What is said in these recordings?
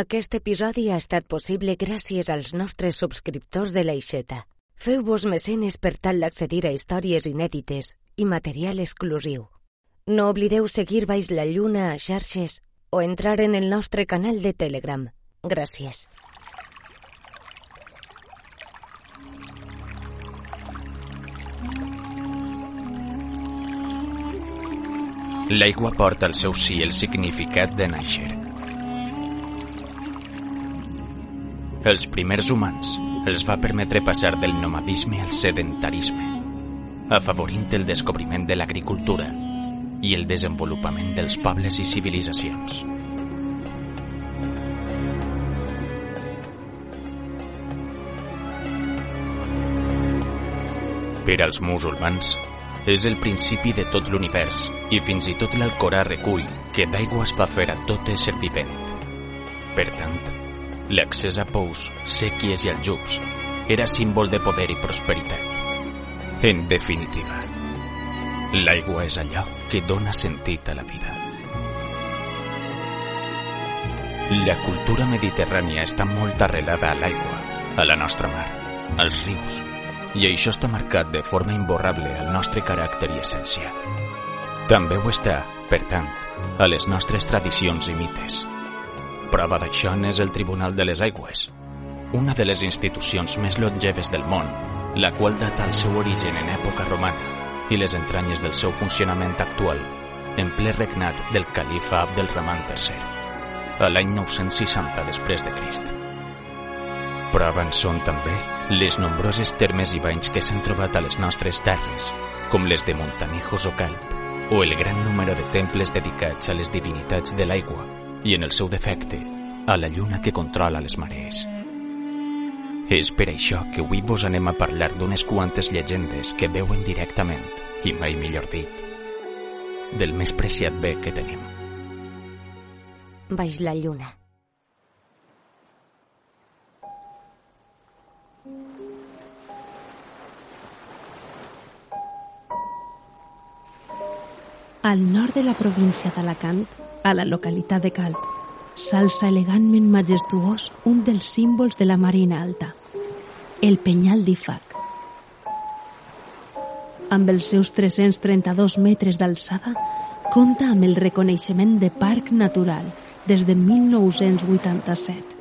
Aquest episodi ha estat possible gràcies als nostres subscriptors de l'Aixeta. Feu-vos mecenes per tal d'accedir a històries inèdites i material exclusiu. No oblideu seguir Baix la Lluna a xarxes o entrar en el nostre canal de Telegram. Gràcies. L'aigua porta al seu sí el significat de nàixer. Els primers humans els va permetre passar del nomadisme al sedentarisme, afavorint el descobriment de l'agricultura i el desenvolupament dels pobles i civilitzacions. Per als musulmans, és el principi de tot l'univers i fins i tot l'Alcorà recull que d'aigua es va fer a tot ésser vivent. Per tant, l'accés a pous, sèquies i aljubs era símbol de poder i prosperitat. En definitiva, l'aigua és allò que dona sentit a la vida. La cultura mediterrània està molt arrelada a l'aigua, a la nostra mar, als rius, i això està marcat de forma imborrable al nostre caràcter i essència. També ho està, per tant, a les nostres tradicions i mites. Prova d'això n'és el Tribunal de les Aigües, una de les institucions més longeves del món, la qual data el seu origen en època romana i les entranyes del seu funcionament actual en ple regnat del califa Abdelrahman III, a l'any 960 després de Crist. Prova en són també les nombroses termes i banys que s'han trobat a les nostres terres, com les de Montanejos o Calp, o el gran número de temples dedicats a les divinitats de l'aigua i, en el seu defecte, a la lluna que controla les marees. És per això que avui vos anem a parlar d'unes quantes llegendes que veuen directament, i mai millor dit, del més preciat bé que tenim. Baix la Lluna. Al nord de la província d'Alacant, a la localitat de Calp, s'alça elegantment majestuós un dels símbols de la Marina Alta, el Penyal d'Ifac. Amb els seus 332 metres d'alçada, compta amb el reconeixement de Parc Natural des de 1987.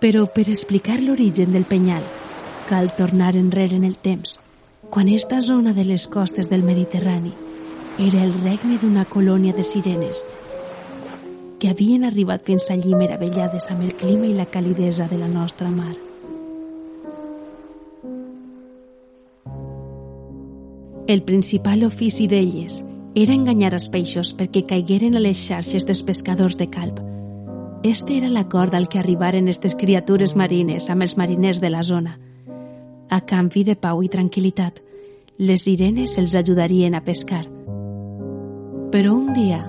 Però per explicar l'origen del penyal, cal tornar enrere en el temps, quan esta zona de les costes del Mediterrani era el regne d'una colònia de sirenes que havien arribat fins allí meravellades amb el clima i la calidesa de la nostra mar. El principal ofici d'elles era enganyar els peixos perquè caigueren a les xarxes dels pescadors de calp. Este era l'acord al que arribaren aquestes criatures marines amb els mariners de la zona – a canvi de pau i tranquil·litat, les sirenes els ajudarien a pescar. Però un dia,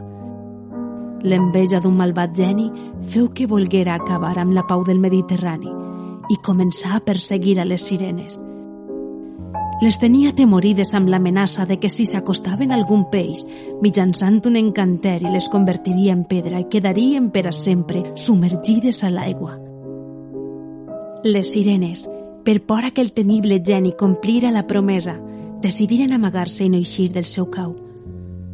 l'enveja d'un malvat geni feu que volguera acabar amb la pau del Mediterrani i començar a perseguir a les sirenes. Les tenia temorides amb l'amenaça de que si s'acostaven algun peix, mitjançant un encanteri les convertiria en pedra i quedarien per a sempre submergides a l'aigua. Les sirenes, per por a que el temible geni complira la promesa, decidiren amagar-se i no eixir del seu cau.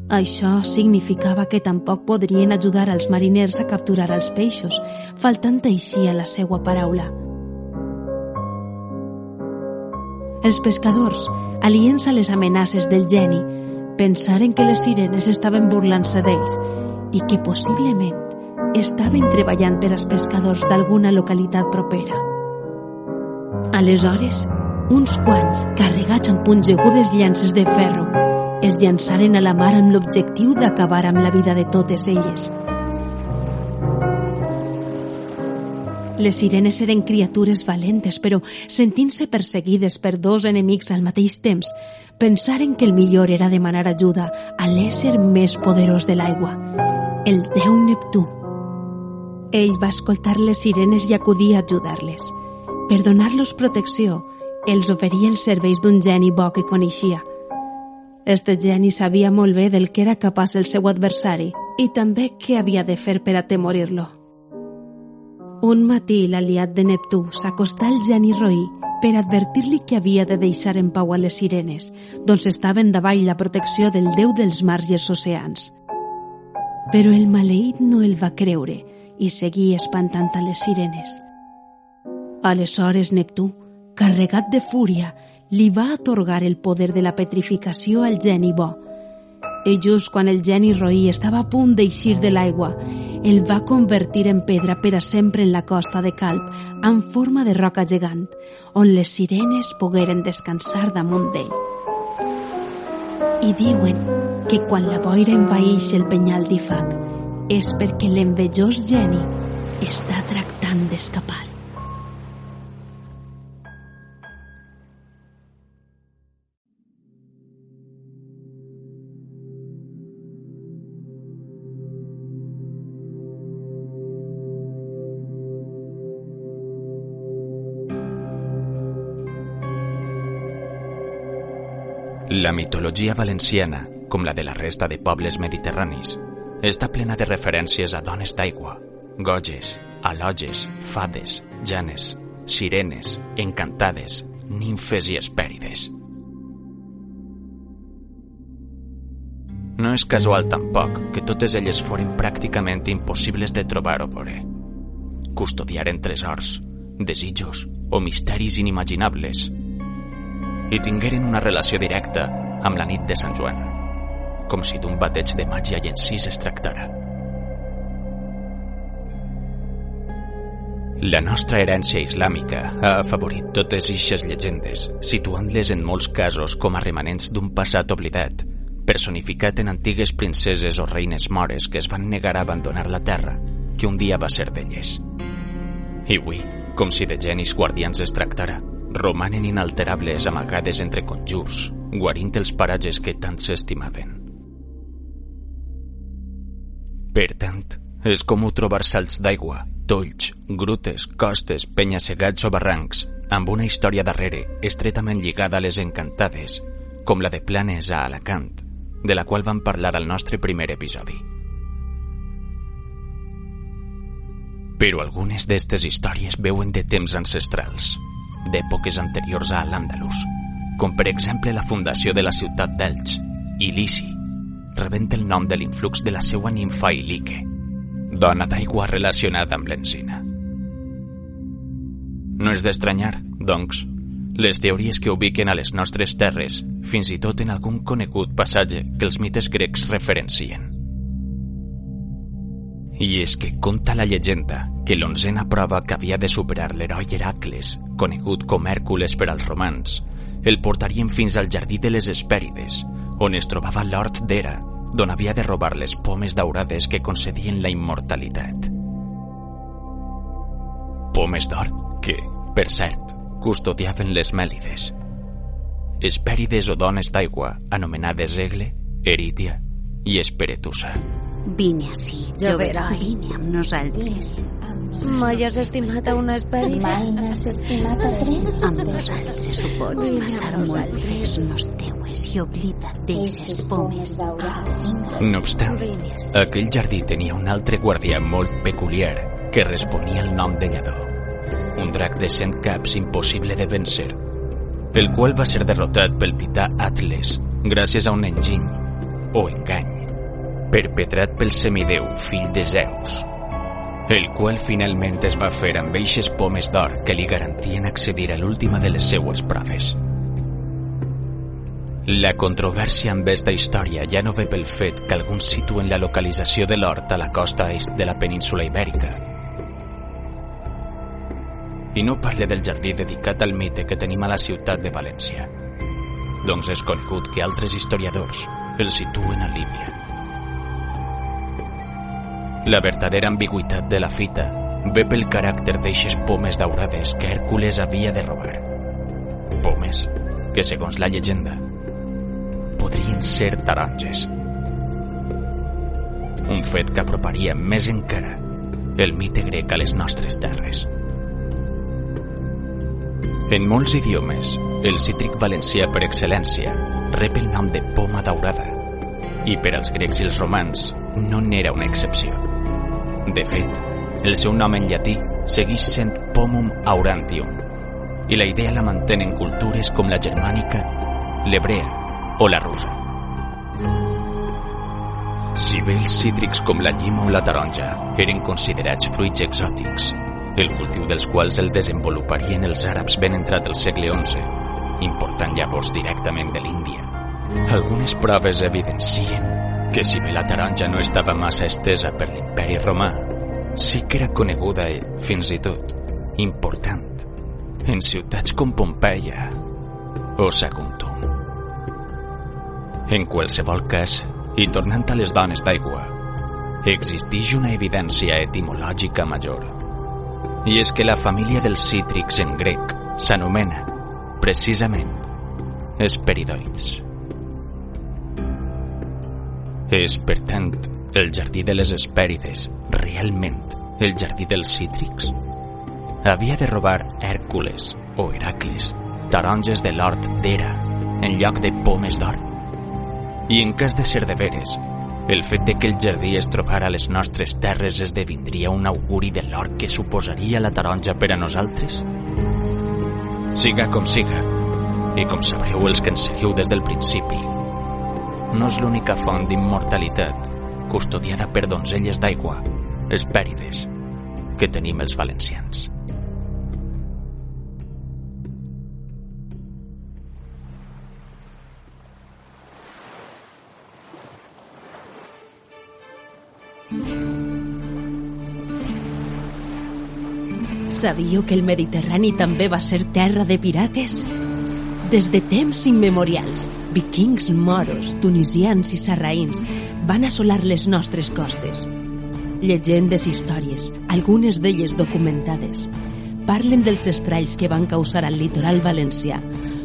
Això significava que tampoc podrien ajudar als mariners a capturar els peixos, faltant així a la seva paraula. Els pescadors, aliens a les amenaces del geni, pensaren que les sirenes estaven burlant-se d'ells i que possiblement estaven treballant per als pescadors d'alguna localitat propera. Aleshores, uns quants, carregats amb punxegudes llances de ferro, es llançaren a la mar amb l'objectiu d'acabar amb la vida de totes elles. Les sirenes eren criatures valentes, però sentint-se perseguides per dos enemics al mateix temps, pensaren que el millor era demanar ajuda a l'ésser més poderós de l'aigua, el déu Neptú. Ell va escoltar les sirenes i acudir a ajudar-les. Per donar-los protecció, els oferia els serveis d'un geni bo que coneixia. Este geni sabia molt bé del que era capaç el seu adversari i també què havia de fer per atemorir-lo. Un matí l'aliat de Neptú s'acostà al geni Roí per advertir-li que havia de deixar en pau a les sirenes, doncs estaven davall la protecció del déu dels mars i els oceans. Però el maleït no el va creure i seguia espantant a les sirenes. Aleshores Neptú, carregat de fúria, li va atorgar el poder de la petrificació al geni bo. I just quan el geni Roí estava a punt d'eixir de l'aigua, el va convertir en pedra per a sempre en la costa de Calp, en forma de roca gegant, on les sirenes pogueren descansar damunt d'ell. I diuen que quan la boira envaeix el penyal d'Ifac és perquè l'envejós geni està tractant d'escapar. La mitologia valenciana, com la de la resta de pobles mediterranis, està plena de referències a dones d'aigua, goges, aloges, fades, janes, sirenes, encantades, nimfes i espèrides. No és casual tampoc que totes elles foren pràcticament impossibles de trobar o veure. Custodiaren tresors, desitjos o misteris inimaginables i tingueren una relació directa amb la nit de Sant Joan, com si d'un bateig de màgia i encís es tractara. La nostra herència islàmica ha afavorit totes eixes llegendes, situant-les en molts casos com a remanents d'un passat oblidat, personificat en antigues princeses o reines mores que es van negar a abandonar la terra que un dia va ser d'elles. I avui, com si de genis guardians es tractara, romanen inalterables amagades entre conjurs, guarint els paratges que tant s'estimaven. Per tant, és comú trobar salts d'aigua, tolls, grutes, costes, penya-segats o barrancs, amb una història darrere estretament lligada a les encantades, com la de Planes a Alacant, de la qual vam parlar al nostre primer episodi. Però algunes d'aquestes històries veuen de temps ancestrals, d'èpoques anteriors a l'Àndalus, com per exemple la fundació de la ciutat d'Elx, Ilisi, rebent el nom de l'influx de la seva nimfa Ilique, dona d'aigua relacionada amb l'encina. No és d'estranyar, doncs, les teories que ubiquen a les nostres terres, fins i tot en algun conegut passatge que els mites grecs referencien. I és que conta la llegenda que l'onzena prova que havia de superar l'heroi Heracles, conegut com Hèrcules per als romans, el portarien fins al jardí de les Hespèrides, on es trobava l'hort d'Hera, d'on havia de robar les pomes daurades que concedien la immortalitat. Pomes d'or que, per cert, custodiaven les Mèlides. Hespèrides o dones d'aigua anomenades Egle, Eritia i Esperetusa. Vine així, Joveroi. Vine amb nosaltres. Mai has estimat a un esperit? Mai n'has estimat a tres? Amb nosaltres ho pots passar molt fes-nos teues i oblida't d'eixes pomes. No obstant, aquell jardí tenia un altre guardià molt peculiar que responia al nom de Lladó, un drac de cent caps impossible de vencer, el qual va ser derrotat pel tità Atles gràcies a un enginy o engany perpetrat pel semideu fill de Zeus, el qual finalment es va fer amb eixes pomes d'or que li garantien accedir a l'última de les seues proves. La controvèrsia amb esta història ja no ve pel fet que alguns situen la localització de l'hort a la costa est de la península ibèrica. I no parle del jardí dedicat al mite que tenim a la ciutat de València. Doncs és conegut que altres historiadors el situen a Líbia. La verdadera ambigüitat de la fita ve pel caràcter d'eixes pomes daurades que Hèrcules havia de robar. Pomes que, segons la llegenda, podrien ser taronges. Un fet que aproparia més encara el mite grec a les nostres terres. En molts idiomes, el cítric valencià per excel·lència rep el nom de poma daurada i per als grecs i els romans no n'era una excepció. De fet, el seu nom en llatí segueix sent Pomum Aurantium, i la idea la mantenen cultures com la germànica, l'hebrea o la russa. Si bé els cítrics com la llima o la taronja eren considerats fruits exòtics, el cultiu dels quals el desenvoluparien els àrabs ben entrat el segle XI, important llavors directament de l'Índia. Algunes proves evidencien que si bé la taronja no estava massa estesa per l'imperi romà, sí que era coneguda i, fins i tot, important en ciutats com Pompeia o Saguntum. En qualsevol cas, i tornant a les dones d'aigua, existeix una evidència etimològica major. I és que la família dels cítrics en grec s'anomena, precisament, esperidoids. És, per tant, el jardí de les Hespèrides realment el jardí dels cítrics? Havia de robar Hèrcules o Heracles taronges de l'hort d'Era en lloc de pomes d'or? I en cas de ser de veres, el fet de que el jardí es trobara a les nostres terres esdevindria un auguri de l'or que suposaria la taronja per a nosaltres? Siga com siga, i com sabreu els que ens seguiu des del principi, no és l'única font d'immortalitat custodiada per donzelles d'aigua, espèrides, que tenim els valencians. Sabíeu que el Mediterrani també va ser terra de pirates? Des de temps immemorials, vikings moros, tunisians i sarraïns van assolar les nostres costes. Llegendes i històries, algunes d'elles documentades, parlen dels estralls que van causar al litoral valencià,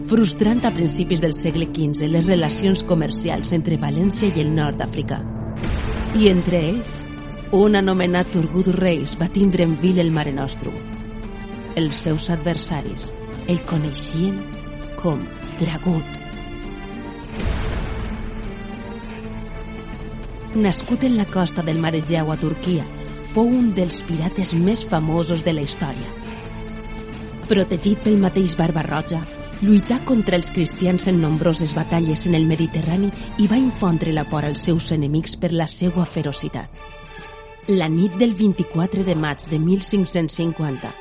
frustrant a principis del segle XV les relacions comercials entre València i el nord d'Àfrica. I entre ells, un anomenat Turgut Reis va tindre en vil el Mare Nostrum. Els seus adversaris el coneixien com Dragut. Nascut en la costa del Mar Egeu a Turquia, fou un dels pirates més famosos de la història. Protegit pel mateix Barbarroja, lluità contra els cristians en nombroses batalles en el Mediterrani i va infondre la por als seus enemics per la seva ferocitat. La nit del 24 de maig de 1550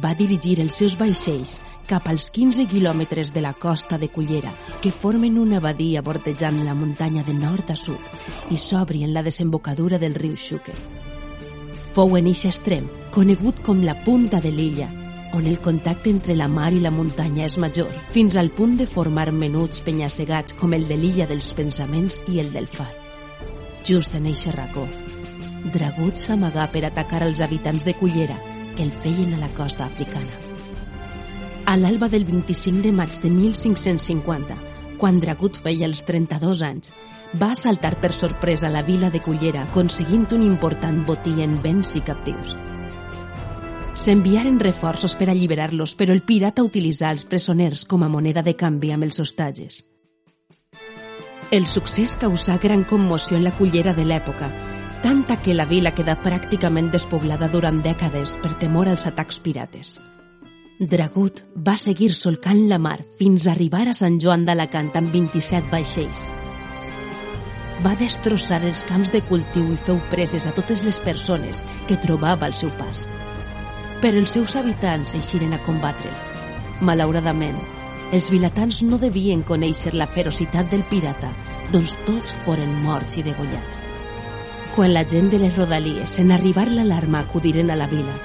va dirigir els seus vaixells cap als 15 quilòmetres de la costa de Cullera, que formen una badia bordejant la muntanya de nord a sud i s'obri en la desembocadura del riu Xúquer. Fou en eixe extrem, conegut com la punta de l'illa, on el contacte entre la mar i la muntanya és major, fins al punt de formar menuts penyassegats com el de l'illa dels pensaments i el del far. Just en eixe racó, Dragut s'amagà per atacar els habitants de Cullera, que el feien a la costa africana a l'alba del 25 de maig de 1550, quan Dragut feia els 32 anys, va assaltar per sorpresa la vila de Cullera, aconseguint un important botí en béns i captius. S'enviaren reforços per alliberar-los, però el pirata utilitzà els presoners com a moneda de canvi amb els hostatges. El succés causà gran commoció en la cullera de l'època, tanta que la vila quedà pràcticament despoblada durant dècades per temor als atacs pirates. Dragut va seguir solcant la mar fins a arribar a Sant Joan d'Alacant amb 27 vaixells. Va destrossar els camps de cultiu i feu preses a totes les persones que trobava al seu pas. Però els seus habitants eixiren a combatre. Malauradament, els vilatans no devien conèixer la ferocitat del pirata, doncs tots foren morts i degollats. Quan la gent de les rodalies, en arribar l'alarma, acudiren a la vila,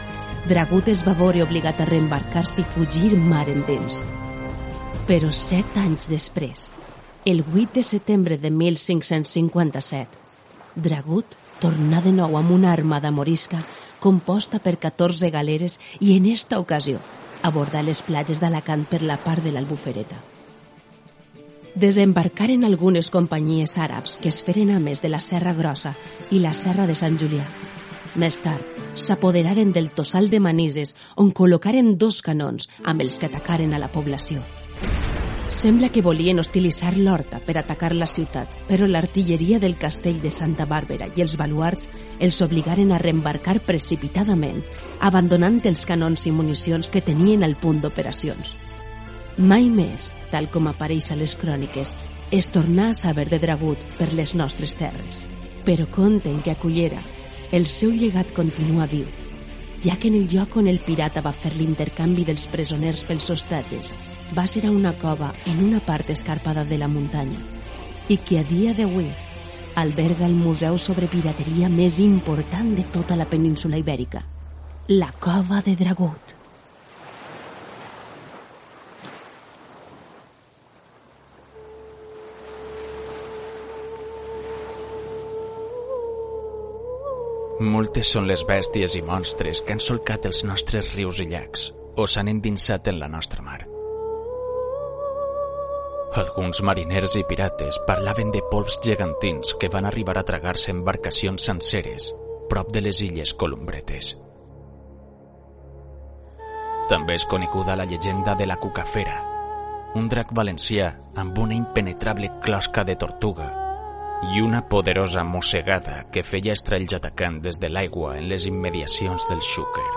Dragut es va veure obligat a reembarcar-se i fugir mar endins. Però set anys després, el 8 de setembre de 1557, Dragut tornà de nou amb una armada morisca composta per 14 galeres i en esta ocasió abordar les platges d'Alacant per la part de l'Albufereta. Desembarcaren algunes companyies àrabs que es feren a més de la Serra Grossa i la Serra de Sant Julià. Més tard, s'apoderaren del tossal de Manises, on col·locaren dos canons amb els que atacaren a la població. Sembla que volien hostilitzar l'Horta per atacar la ciutat, però l'artilleria del castell de Santa Bàrbara i els baluards els obligaren a reembarcar precipitadament, abandonant els canons i municions que tenien al punt d'operacions. Mai més, tal com apareix a les cròniques, es tornà a saber de Dragut per les nostres terres. Però conten que a Cullera el seu llegat continua viu, ja que en el lloc on el pirata va fer l'intercanvi dels presoners pels hostatges va ser a una cova en una part escarpada de la muntanya i que a dia d'avui alberga el museu sobre pirateria més important de tota la península ibèrica, la Cova de Dragut. Moltes són les bèsties i monstres que han solcat els nostres rius i llacs o s'han endinsat en la nostra mar. Alguns mariners i pirates parlaven de polps gegantins que van arribar a tragar-se embarcacions senceres prop de les illes Columbretes. També és coneguda la llegenda de la Cucafera, un drac valencià amb una impenetrable closca de tortuga i una poderosa mossegada que feia estrells atacant des de l'aigua en les immediacions del Xúquer.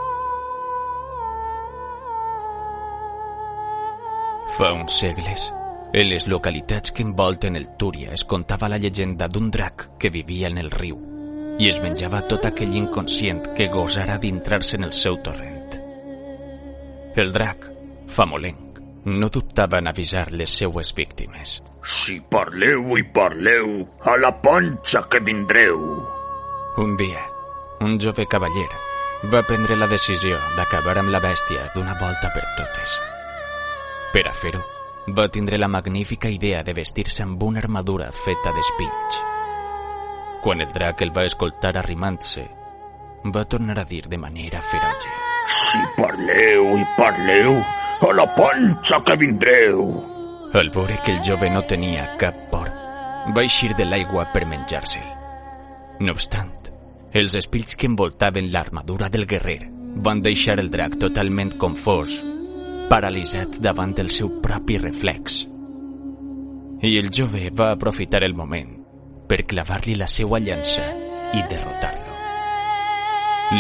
Fa uns segles, en les localitats que envolten el Túria es contava la llegenda d'un drac que vivia en el riu i es menjava tot aquell inconscient que gosara d'entrar-se en el seu torrent. El drac, famolenc, no dubtava en avisar les seues víctimes. Si parleu i parleu, a la panxa que vindreu. Un dia, un jove cavaller va prendre la decisió d'acabar amb la bèstia d'una volta per totes. Per a fer-ho, va tindre la magnífica idea de vestir-se amb una armadura feta d'espills. Quan el drac el va escoltar arrimant-se, va tornar a dir de manera feroge. Si parleu i parleu, a la panxa que vindreu. Al veure que el jove no tenia cap por, va eixir de l'aigua per menjar-se'l. No obstant, els espills que envoltaven l'armadura del guerrer van deixar el drac totalment confós, paralitzat davant del seu propi reflex. I el jove va aprofitar el moment per clavar-li la seva llança i derrotar-lo.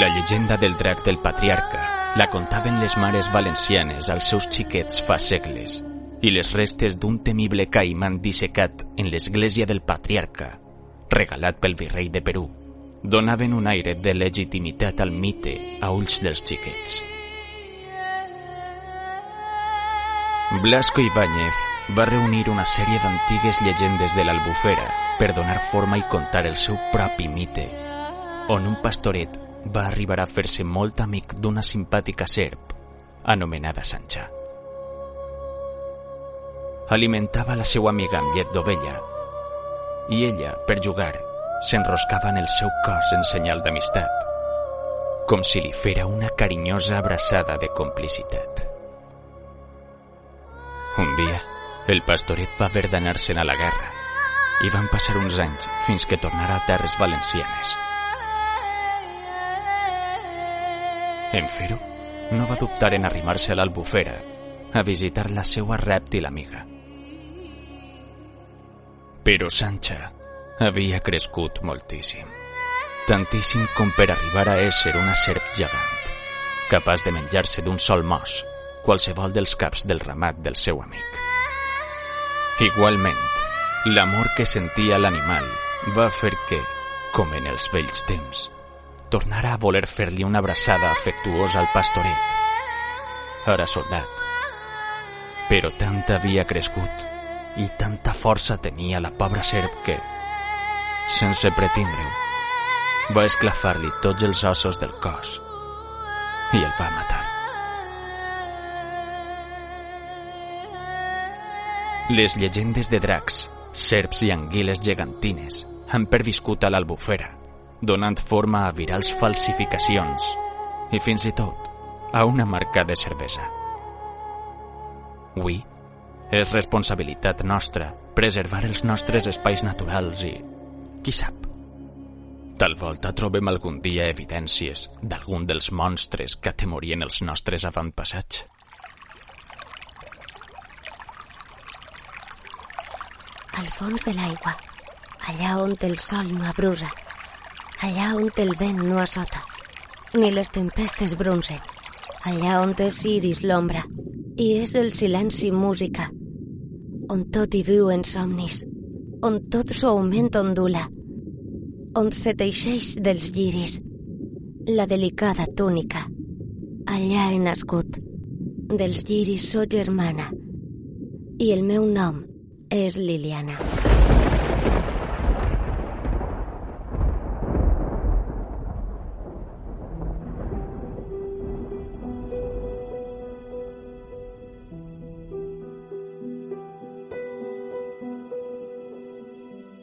La llegenda del drac del patriarca la contaven les mares valencianes als seus xiquets fa segles i les restes d'un temible caimán dissecat en l'església del patriarca, regalat pel virrei de Perú, donaven un aire de legitimitat al mite a ulls dels xiquets. Blasco Ibáñez va reunir una sèrie d'antigues llegendes de l'Albufera per donar forma i contar el seu propi mite, on un pastoret va arribar a fer-se molt amic d'una simpàtica serp anomenada Sancha. Alimentava la seva amiga amb llet d'ovella i ella, per jugar, s'enroscava en el seu cos en senyal d'amistat, com si li fera una carinyosa abraçada de complicitat. Un dia, el pastoret va haver d'anar-se'n a la guerra i van passar uns anys fins que tornara a terres valencianes. En fer-ho, no va dubtar en arrimar-se a l'albufera a visitar la seva rèptil amiga. Però Sancha havia crescut moltíssim. Tantíssim com per arribar a ésser una serp gegant, capaç de menjar-se d'un sol mos qualsevol dels caps del ramat del seu amic. Igualment, l'amor que sentia l'animal va fer que, com en els vells temps, tornara a voler fer-li una abraçada afectuosa al pastoret, ara soldat. Però tant havia crescut i tanta força tenia la pobra serp que, sense pretindre-ho, va esclafar-li tots els ossos del cos i el va matar. Les llegendes de dracs, serps i anguiles gegantines han perviscut a l'albufera, donant forma a virals falsificacions i fins i tot a una marca de cervesa. Avui és responsabilitat nostra preservar els nostres espais naturals i, qui sap, tal volta trobem algun dia evidències d'algun dels monstres que atemorien els nostres avantpassats. al fons de l'aigua, allà on el sol no abrusa, allà on el vent no assota, ni les tempestes bronzen, allà on és iris l'ombra, i és el silenci música, on tot hi viu en somnis, on tot suaument ondula, on se teixeix dels lliris, la delicada túnica. Allà he nascut, dels lliris so germana, i el meu nom és Liliana.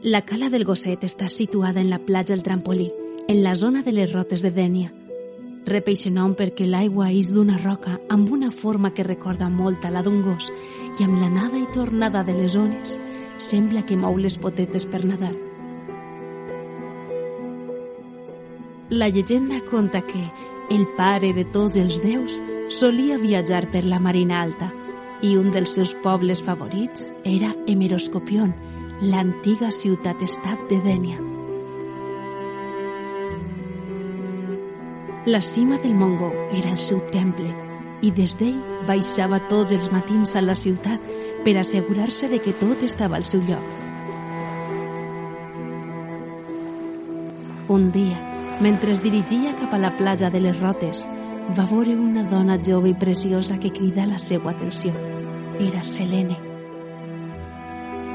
La cala del Gosset està situada en la platja del Trampolí, en la zona de les rotes de Dènia. Rep nom perquè l'aigua és d'una roca amb una forma que recorda molt a la d'un gos i amb l'anada i tornada de les ones sembla que mou les potetes per nadar. La llegenda conta que el pare de tots els déus solia viatjar per la Marina Alta i un dels seus pobles favorits era Emeroscopion, l'antiga ciutat-estat de Dènia. La cima del Mongó era el seu temple i des d'ell baixava tots els matins a la ciutat per assegurar-se de que tot estava al seu lloc. Un dia, mentre es dirigia cap a la platja de les Rotes, va veure una dona jove i preciosa que crida la seva atenció. Era Selene.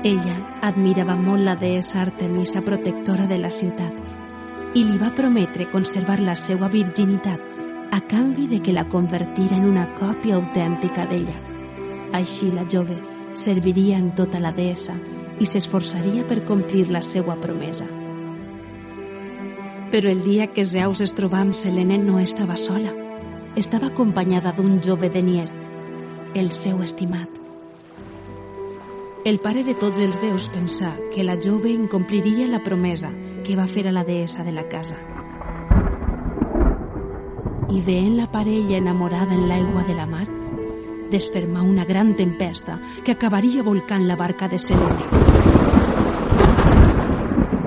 Ella admirava molt la deessa Artemisa protectora de la ciutat i li va prometre conservar la seva virginitat a canvi de que la convertira en una còpia autèntica d'ella. Així la jove serviria en tota la deessa i s'esforçaria per complir la seva promesa. Però el dia que Zeus es trobà amb Selene no estava sola. Estava acompanyada d'un jove Denier, el seu estimat. El pare de tots els déus pensà que la jove incompliria la promesa que va fer a la deessa de la casa. I veient la parella enamorada en l'aigua de la mar, desfermà una gran tempesta que acabaria volcant la barca de Selene.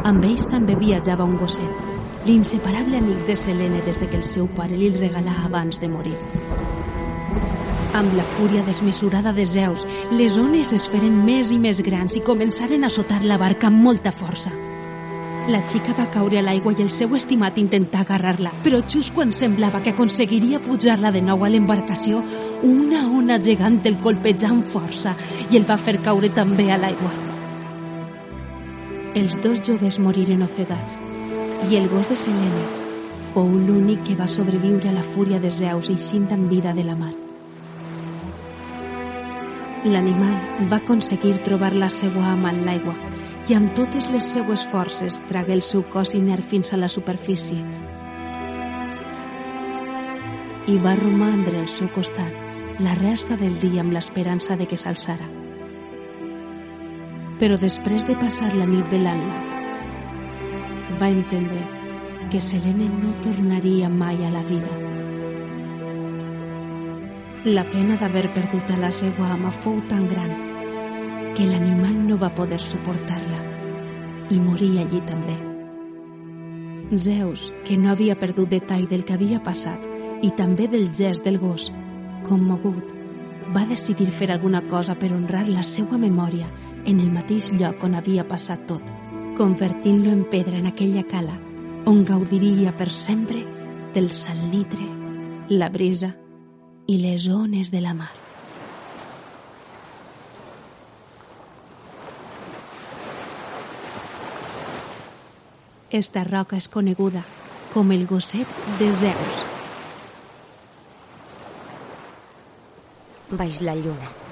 Amb ells també viatjava un gosset, l'inseparable amic de Selene des de que el seu pare li regalà abans de morir. Amb la fúria desmesurada de Zeus, les ones es feren més i més grans i començaren a sotar la barca amb molta força. La xica va caure a l'aigua i el seu estimat intentà agarrar-la, però just quan semblava que aconseguiria pujar-la de nou a l'embarcació, una ona gegant el colpejà amb força i el va fer caure també a l'aigua. Els dos joves moriren ofegats i el gos de Selene fou l'únic que va sobreviure a la fúria de Zeus eixint amb vida de la mar. L'animal va aconseguir trobar la seva ama en l'aigua i amb totes les seues forces tragué el seu cos inert fins a la superfície. I va romandre al seu costat la resta del dia amb l'esperança de que s'alçara. Però després de passar la nit velant-la, va entendre que Selene no tornaria mai a la vida. La pena d'haver perdut a la seva ama fou tan gran que l'animal no va poder suportar-la i morí allí també. Zeus, que no havia perdut detall del que havia passat i també del gest del gos, commogut, va decidir fer alguna cosa per honrar la seva memòria en el mateix lloc on havia passat tot, convertint-lo en pedra en aquella cala on gaudiria per sempre del salitre, la brisa i les ones de la mar. Esta roca és coneguda com el gosset de Zeus. Baix la lluna.